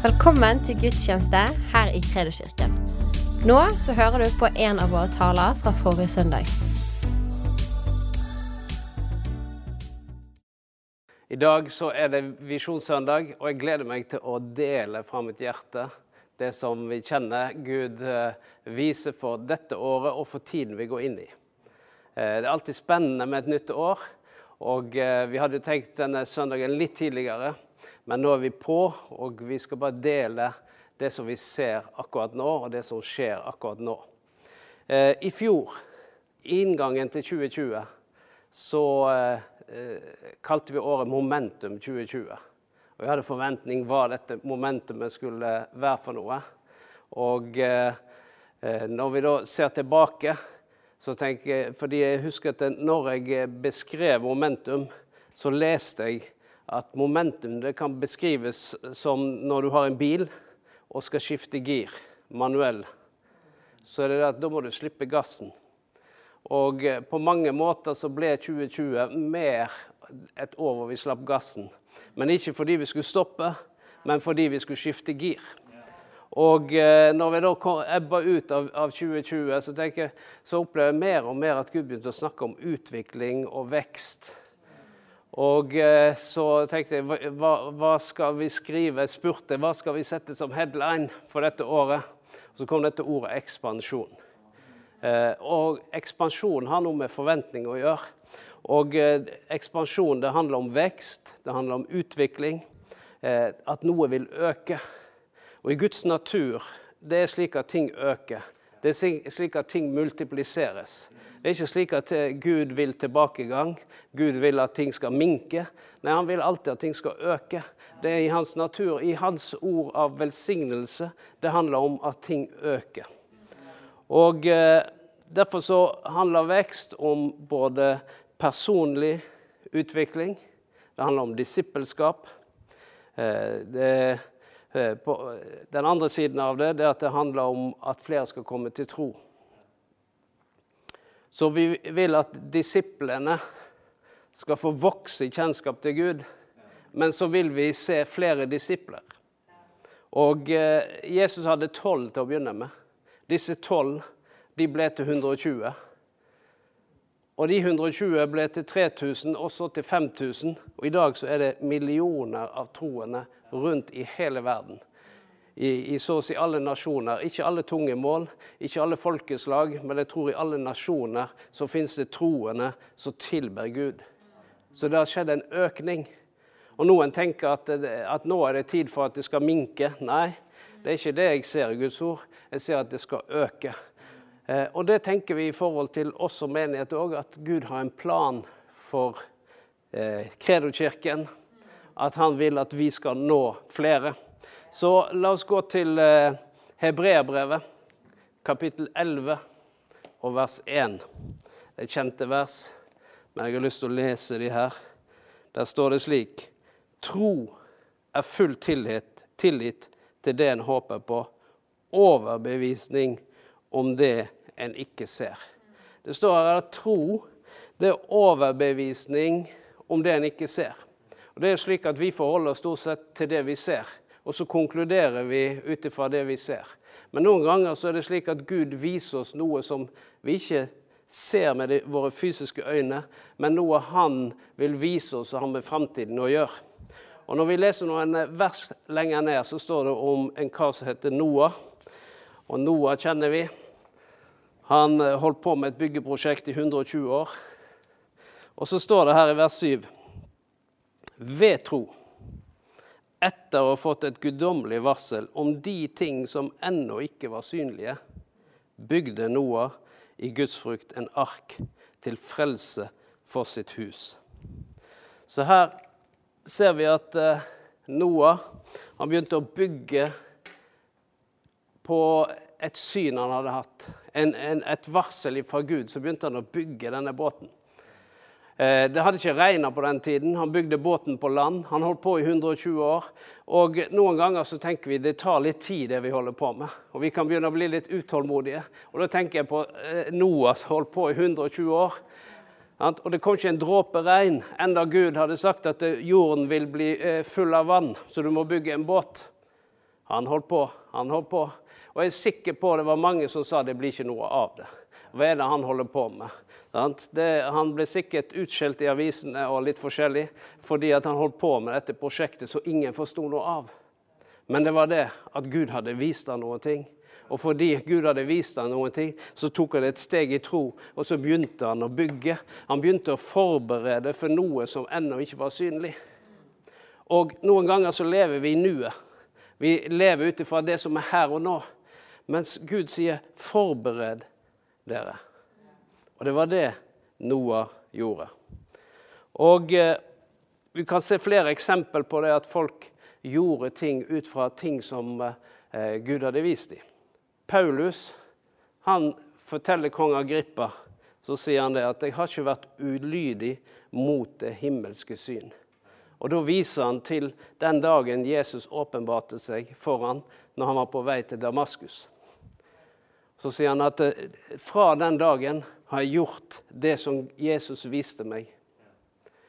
Velkommen til gudstjeneste her i Kredoskirken. Nå så hører du på en av våre taler fra forrige søndag. I dag så er det visjonssøndag, og jeg gleder meg til å dele fra mitt hjerte det som vi kjenner Gud eh, viser for dette året og for tiden vi går inn i. Eh, Det er alltid spennende med et nytt år, og eh, vi hadde jo tenkt denne søndagen litt tidligere, men nå er vi på, og vi skal bare dele det som vi ser akkurat nå, og det som skjer akkurat nå. Eh, I fjor, inngangen til 2020, så eh, eh, kalte vi året Momentum 2020. Og jeg hadde forventning hva dette momentumet skulle være for noe. Og når vi da ser tilbake, så tenker jeg Fordi jeg husker at når jeg beskrev momentum, så leste jeg at momentum det kan beskrives som når du har en bil og skal skifte gir, manuell. Så er det at da må du slippe gassen. Og eh, på mange måter så ble 2020 mer et år hvor vi slapp gassen. Men ikke fordi vi skulle stoppe, men fordi vi skulle skifte gir. Og eh, når vi da ebba ut av, av 2020, så, tenker, så opplever jeg mer og mer at Gud begynte å snakke om utvikling og vekst. Og eh, så tenkte jeg, hva- hva, skal vi skrive? Jeg spurte hva skal vi sette som headline for dette året. Og så kom dette ordet ekspansjon. Eh, og ekspansjon har noe med forventning å gjøre. Og eh, ekspansjon det handler om vekst, det handler om utvikling. At noe vil øke. Og i Guds natur det er slik at ting øker. Det er slik at ting multipliseres. Det er ikke slik at eh, Gud vil tilbakegang. Gud vil at ting skal minke. Nei, han vil alltid at ting skal øke. Det er i hans natur, i hans ord av velsignelse. Det handler om at ting øker. Og eh, Derfor så handler vekst om både personlig utvikling, det handler om disippelskap. Eh, på, den andre siden av det, det er at det handler om at flere skal komme til tro. Så vi vil at disiplene skal få vokse i kjennskap til Gud, men så vil vi se flere disipler. Og eh, Jesus hadde tolv til å begynne med. Disse tolv de ble til 120. Og de 120 ble til 3000, og så til 5000. Og i dag så er det millioner av troende rundt i hele verden. I, I så å si alle nasjoner. Ikke alle tunge mål, ikke alle folkeslag, men jeg tror i alle nasjoner så finnes det troende som tilber Gud. Så det har skjedd en økning. Og noen tenker at, at nå er det tid for at det skal minke. Nei, det er ikke det jeg ser i Guds ord. Jeg ser at det skal øke. Eh, Og det tenker vi i forhold til oss som menighet òg, at Gud har en plan for eh, Kredokirken. At han vil at vi skal nå flere. Så la oss gå til eh, Hebreabrevet, kapittel 11 og vers 1. Det er kjente vers, men jeg har lyst til å lese de her. Der står det slik Tro er full tillit, tillit til det en håper på, overbevisning om det en ikke ser. Det står her at tro det er overbevisning om det en ikke ser. Og Det er slik at Vi forholder oss stort sett til det vi ser, og så konkluderer vi ut ifra det vi ser. Men noen ganger så er det slik at Gud viser oss noe som vi ikke ser med de, våre fysiske øyne, men noe Han vil vise oss og har med framtiden å gjøre. Og Når vi leser noen vers lenger ned, så står det om en kar som heter Noah. Og Noah kjenner vi. Han eh, holdt på med et byggeprosjekt i 120 år. Og så står det her i vers 7.: Ved tro, etter å ha fått et guddommelig varsel om de ting som ennå ikke var synlige, bygde Noah i Guds frukt en ark til frelse for sitt hus. Så her ser vi at eh, Noah han begynte å bygge på et syn han hadde hatt. En, en, et varsel fra Gud. Så begynte han å bygge denne båten. Eh, Det hadde ikke regna på den tiden. Han bygde båten på land. Han holdt på i 120 år. Og noen ganger så tenker vi det tar litt tid, det vi holder på med. Og vi kan begynne å bli litt utålmodige. Og da tenker jeg på eh, Noah som holdt på i 120 år. Og det kom ikke en dråpe regn, enda Gud hadde sagt at eh, jorden vil bli eh, full av vann, så du må bygge en båt. Han holdt på, han holdt på. Og jeg er sikker på det var mange som sa det blir ikke noe av det. Hva er det han holder på med? Det, han ble sikkert utskjelt i avisene og litt forskjellig fordi han holdt på med dette prosjektet så ingen forsto noe av. Men det var det at Gud hadde vist ham noe. Og fordi Gud hadde vist ham noe, så tok han et steg i tro, og så begynte han å bygge. Han begynte å forberede for noe som ennå ikke var synlig. Og noen ganger så lever vi i nuet. Vi lever ut ifra det som er her og nå. Mens Gud sier 'forbered dere'. Og det var det Noah gjorde. Og eh, vi kan se flere eksempel på det at folk gjorde ting ut fra ting som eh, Gud hadde vist dem. Paulus han forteller kong Agrippa så sier han det at 'jeg har ikke vært ulydig mot det himmelske syn'. Og Da viser han til den dagen Jesus åpenbarte seg for han når han var på vei til Damaskus. Så sier han at eh, fra den dagen har jeg gjort det som Jesus viste meg.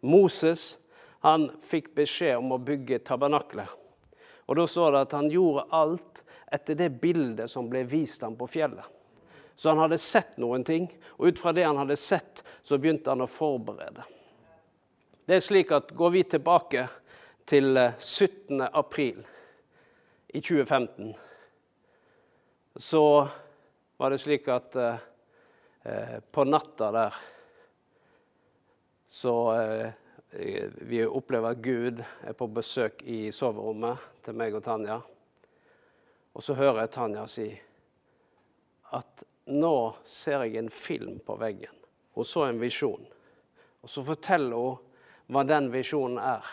Moses han fikk beskjed om å bygge tabernakler. Og Da står det at han gjorde alt etter det bildet som ble vist ham på fjellet. Så han hadde sett noen ting, og ut fra det han hadde sett, så begynte han å forberede. Det er slik at Går vi tilbake til 17. Eh, april i 2015, så var det slik at eh, eh, på natta der så eh, Vi opplever at Gud er på besøk i soverommet til meg og Tanja. Og så hører jeg Tanja si at nå ser jeg en film på veggen. Hun så en visjon. Og så forteller hun hva den visjonen er.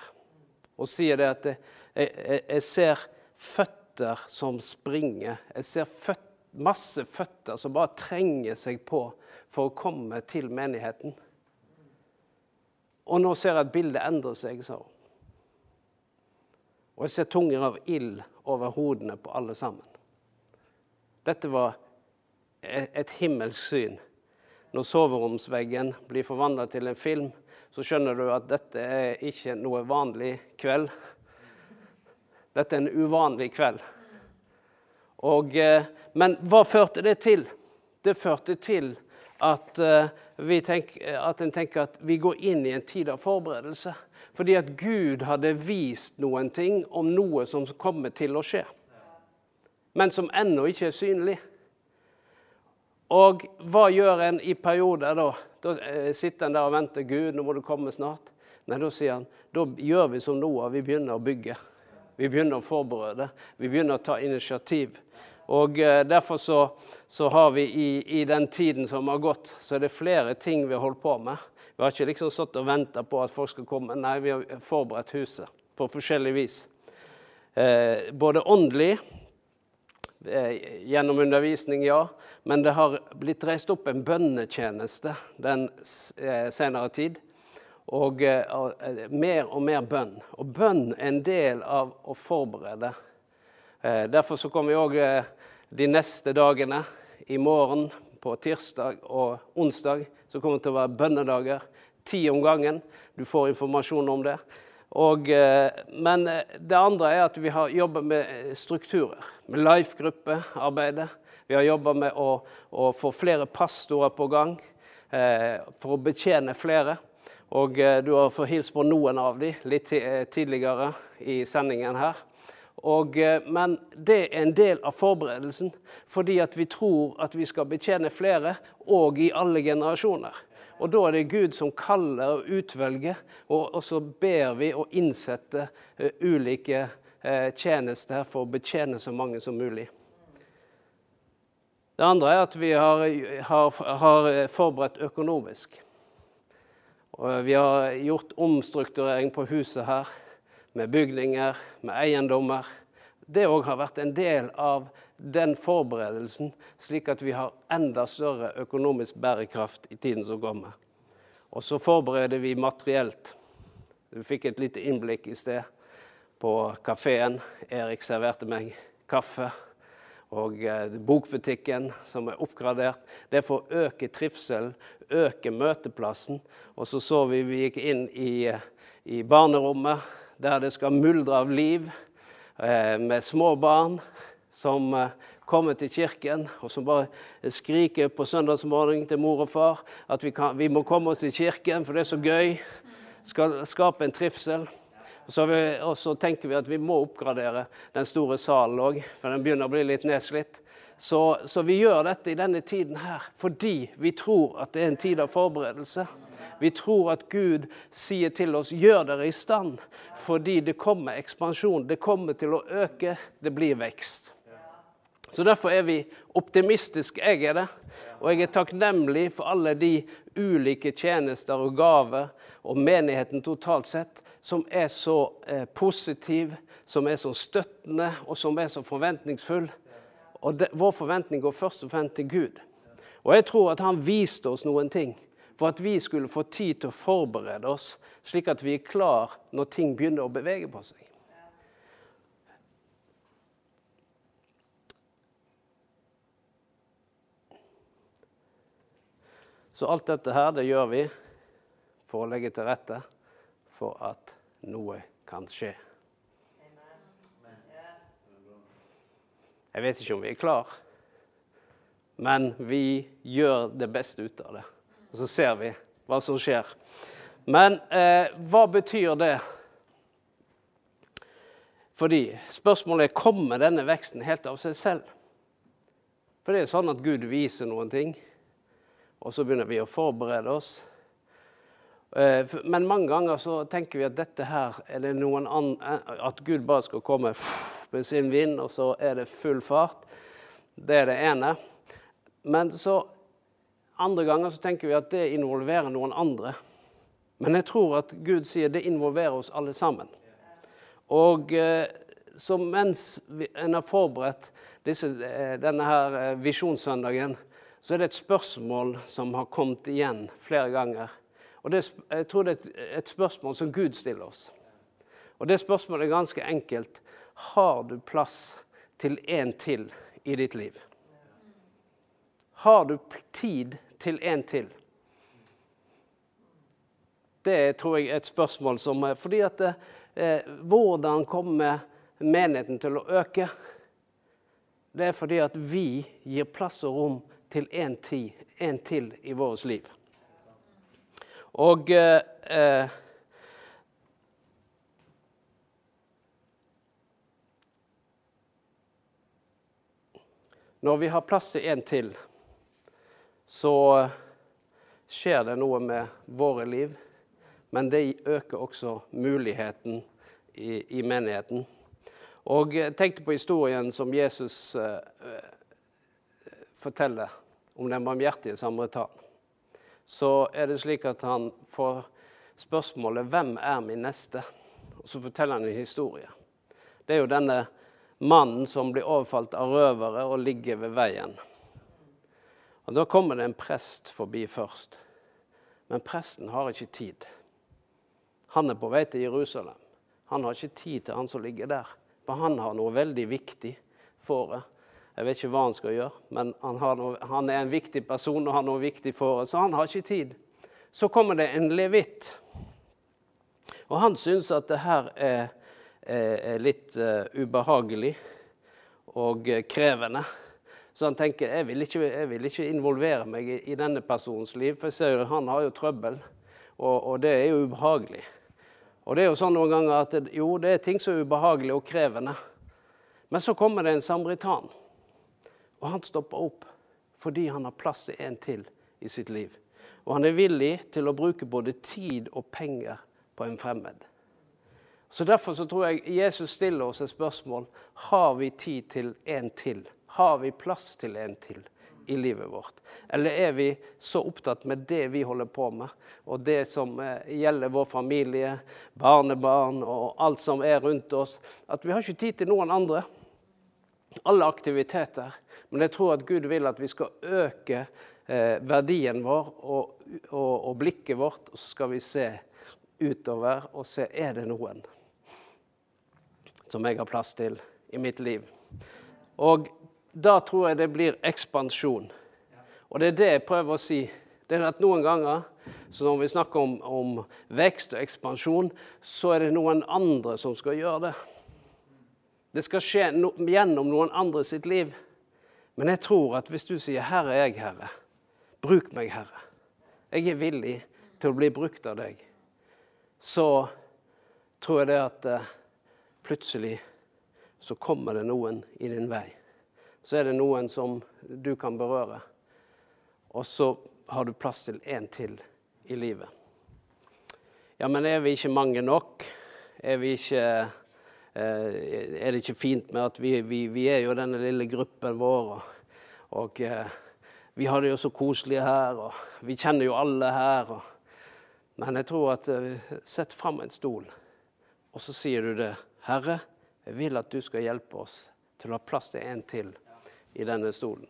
Hun sier det at jeg, jeg, jeg ser føtter som springer. Jeg ser føtter, masse føtter som bare trenger seg på for å komme til menigheten. Og nå ser jeg at bildet endrer seg, sa hun. Og jeg ser tunger av ild over hodene på alle sammen. Dette var e-, et himmelsk syn. Når soveromsveggen blir forvandla til en film, så skjønner du at dette er ikke noe vanlig kveld. Dette er en uvanlig kveld. Og, eh, men hva førte det til? Det førte til at, vi tenker, at en tenker at vi går inn i en tid av forberedelse. Fordi at Gud hadde vist noen ting om noe som kommer til å skje. Men som ennå ikke er synlig. Og hva gjør en i perioder da? Da eh, sitter en der og venter. Gud, nå må du komme snart. Nei, da sier han da gjør vi som Noah, vi begynner å bygge. Vi begynner å forberede. Vi begynner å ta initiativ. Og eh, Derfor så, så har vi i, i, den tiden som har gått, så er det flere ting vi har holdt på med. Vi har ikke liksom stått og venta på at folk skal komme. Nei, vi har forberedt huset på forskjellig vis. Eh, både åndelig Eh, gjennom undervisning, ja. Men det har blitt reist opp en bønnetjeneste den eh, senere tid. Og uh, mer og mer bønn. Og bønn er en del av å forberede. Uh, derfor så kommer vi òg uh, de neste dagene, i morgen, på tirsdag og onsdag, så kommer det til å være bønnedager. Ti om gangen. Du får informasjon om det. Og, eh, men eh, det andre er at vi har jobba med eh, strukturer. Med life-gruppearbeidet. Vi har jobba med å, å, få flere pastorer på gang eh, for å betjene flere. Og eh, du har fått hilst på noen av dem litt tidligere i sendingen her. Og, eh, men det er en del av forberedelsen, fordi at vi tror at vi skal betjene flere, og i alle generasjoner. Og da er det Gud som kaller og utvelger, og, og så ber vi å innsette uh, ulike uh, tjenester for å betjene så mange som mulig. Det andre er at vi har, har, har forberedt økonomisk. Og vi har gjort omstrukturering på huset her, med bygninger, med eiendommer. Det òg har vært en del av den forberedelsen, slik at vi har enda større økonomisk bærekraft i tiden som kommer. Og så forbereder vi materielt. Du fikk et lite innblikk i sted på kafeen. Erik serverte meg kaffe. Og eh, bokbutikken som er oppgradert. Det er for å øke trivselen, øke møteplassen. Og så så vi vi gikk inn i, i barnerommet, der det skal muldre av liv. eh, med små barn som eh, kommer til kirken, og som bare skriker på søndagsmorgenen til mor og far at vi, kan, vi må komme oss til kirken, for det er så gøy. Skal skape en trivsel. Og så, tenker vi at vi må oppgradere den store salen òg, for den begynner å bli litt nedslitt. Så, så, vi gjør dette i denne tiden her fordi vi tror at det er en tid av forberedelse. Vi tror at Gud sier til oss 'gjør dere i stand', fordi det kommer ekspansjon. Det kommer til å øke. Det blir vekst. Så Derfor er vi optimistiske. Jeg er det. Og jeg er takknemlig for alle de ulike tjenester og gaver og menigheten totalt sett som er så eh, positiv, som er så støttende og som er så forventningsfull. Og det, Vår forventning går først og fremst til Gud. Og jeg tror at han viste oss noen ting for at vi skulle få tid til å forberede oss, slik at vi er klar når ting begynner å bevege på seg. Så alt dette her, det gjør vi for å legge til rette for at noe kan skje. Jeg vet ikke om vi er klar, men vi gjør det beste ut av det. Og så ser vi hva som skjer. Men eh, hva betyr det? Fordi spørsmålet er kommer denne veksten helt av seg selv. For det er sånn at Gud viser noen ting, og så begynner vi å forberede oss. Eh, men mange ganger så tenker vi at dette her er det noen andre, eh, At Gud bare skal komme med sin vind, og så er det full fart. Det er det ene. Men så andre ganger så tenker vi at det involverer noen andre. Men jeg tror at Gud sier det involverer oss alle sammen. Og eh, så mens en har forberedt disse, eh, denne her eh, visjonssøndagen, så er det et spørsmål som har kommet igjen flere ganger. Og det, jeg tror det er et spørsmål som Gud stiller oss. Og det spørsmålet er ganske enkelt. Har du plass til en til i ditt liv? Har du tid til en til? Det tror jeg er et spørsmål som Fordi at eh, Hvordan kommer menigheten til å øke? Det er fordi at vi gir plass og rom til tid, en til i vårt liv. Og eh, eh, Når vi har plass til en til, så skjer det noe med våre liv. Men det øker også muligheten i, i menigheten. Og jeg tenkte på historien som Jesus eh, eh forteller om den barmhjertige samaritan. Så er det slik at han får spørsmålet 'Hvem er min neste?' Og så forteller han en historie. Det er jo denne mannen som blir overfalt av røvere og ligger ved veien. Og Da kommer det en prest forbi først. Men presten har ikke tid. Han er på vei til Jerusalem. Han har ikke tid til han som ligger der. For han har noe veldig viktig for det. Jeg vet ikke hva han skal gjøre, men han, noe, han er en viktig person og har noe viktig for det, så han har ikke tid. Så kommer det en levitt. Og han syns at det her er, er, er litt uh, ubehagelig og krevende. Så han tenker jeg vil ikke, jeg vil ikke involvere meg i, denne personens liv, for jeg ser jo han har jo trøbbel, og, og, det er jo ubehagelig. Og det er jo sånn noen ganger at jo, det er ting som er ubehagelig og krevende. Men så kommer det en samaritan, og han stopper opp fordi han har plass til en til i sitt liv. Og han er villig til å bruke både tid og penger på en fremmed. Så Derfor så tror jeg Jesus stiller oss et spørsmål har vi tid til en til. Har vi plass til en til i livet vårt? Eller er vi så opptatt med det vi holder på med, og det som eh, gjelder vår familie, barnebarn og alt som er rundt oss, at vi har ikke tid til noen andre? Alle aktiviteter. Men jeg tror at Gud vil at vi skal øke eh, verdien vår og, og, og blikket vårt, og så skal vi se utover og se er det noen som jeg har plass til i mitt liv. Og da tror jeg det blir ekspansjon. Og det er det jeg prøver å si. Det er at Noen ganger så når vi snakker om, om, vekst og ekspansjon, så er det noen andre som skal gjøre det. Det skal skje no gjennom noen andre sitt liv. Men jeg tror at hvis du sier 'Her er jeg, Herre', bruk meg, Herre. Jeg er villig til å bli brukt av deg. Så tror jeg det at uh, plutselig så kommer det noen i din vei. Så er det noen som du kan berøre. Og så har du plass til én til i livet. Ja, men er vi ikke mange nok? Er, ikke, eh, er det ikke fint med at vi, vi, vi, er jo denne lille gruppen vår, og, og eh, vi har det jo så koselig her, og vi kjenner jo alle her. Og, men jeg tror at eh, Sett fram en stol, og så sier du det. Herre, jeg vil at du skal hjelpe oss til å ha plass til en til i denne stolen.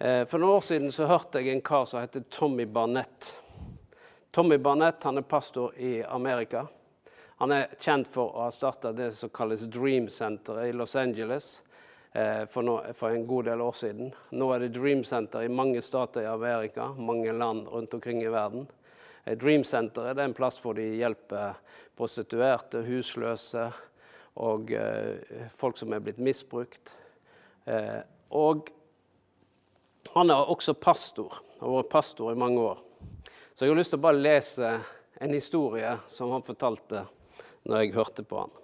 For noen år siden så hørte jeg en kar som heter Tommy Barnett. Tommy Barnett han er pastor i Amerika. Han er kjent for å ha starta det som kalles Dream Center i Los Angeles eh, for, no, for, en god del år siden. Nå er det Dream Center i mange stater i Amerika, mange land rundt omkring i verden. Eh, Dream Center er en plass hvor de hjelper prostituerte, husløse og eh, folk som er blitt misbrukt. Eh, og han er også pastor, Han har vært pastor i mange år. Så jeg har lyst til å bare lese en historie som han fortalte når jeg hørte på han.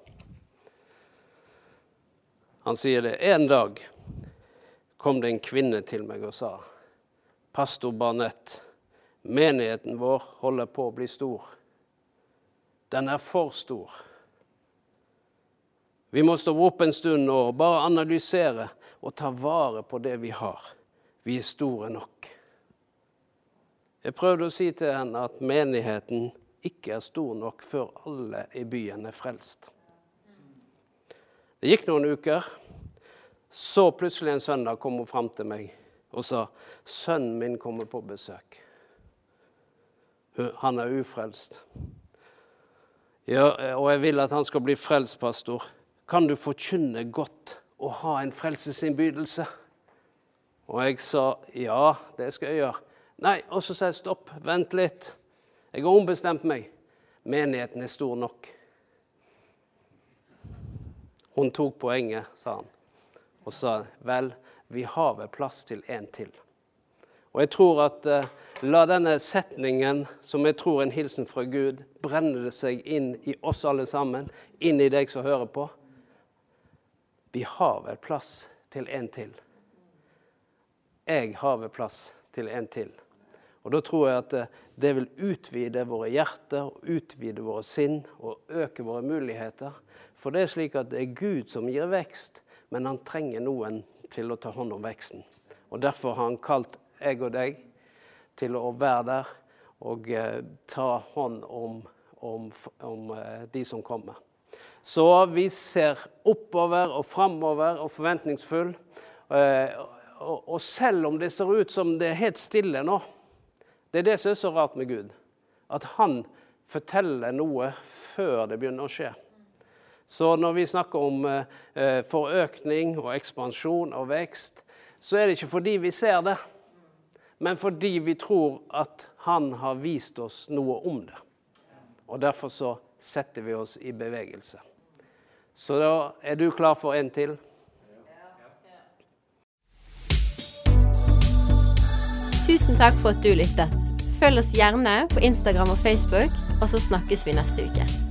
Han sier det. En dag kom det en kvinne til meg og sa, 'Pastor Barnett, menigheten vår holder på å bli stor. Den er for stor. Vi må stå opp en stund og bare analysere og ta vare på det vi har. Vi er store nok.' Jeg prøvde å si til henne at menigheten ikke er stor nok før alle i byen er frelst. Det gikk noen uker. Så plutselig en søndag kom hun fram til meg og sa sønnen min kommer på besøk. Han er ufrelst. Ja, og jeg vil at han skal bli frelst, pastor. Kan du forkynne godt og ha en frelsesinnbydelse? Og jeg sa ja, det skal jeg gjøre. Nei, og så sa jeg stopp, vent litt. Jeg har ombestemt meg. Menigheten er stor nok. Hun tok poenget, sa han, og sa vel, vi har vel plass til en til. Og jeg tror at uh, La denne setningen, som jeg tror er en hilsen fra Gud, brenne seg inn i oss alle sammen, inn i deg som hører på. Vi har vel plass til en til. Jeg har vel plass til en til. Og Da tror jeg at eh, det vil utvide våre hjerter, utvide våre sinn og øke våre muligheter. For det er slik at det er Gud som gir vekst, men han trenger noen til å ta hånd om veksten. Og Derfor har han kalt jeg og deg til å være der og eh, ta hånd om, om, om eh, de som kommer. Så vi ser oppover og framover og forventningsfull. Eh, og, selv om det ser ut som det er helt stille nå, det er det som er så rart med Gud. At han forteller noe før det begynner å skje. Så når vi snakker om eh, forøkning og ekspansjon og vekst, så er det ikke fordi vi ser det, men fordi vi tror at han har vist oss noe om det. Og derfor så setter vi oss i bevegelse. Så da er du klar for en til? Tusen takk for at du lyttet. Følg oss gjerne på Instagram og Facebook, og så snakkes vi neste uke.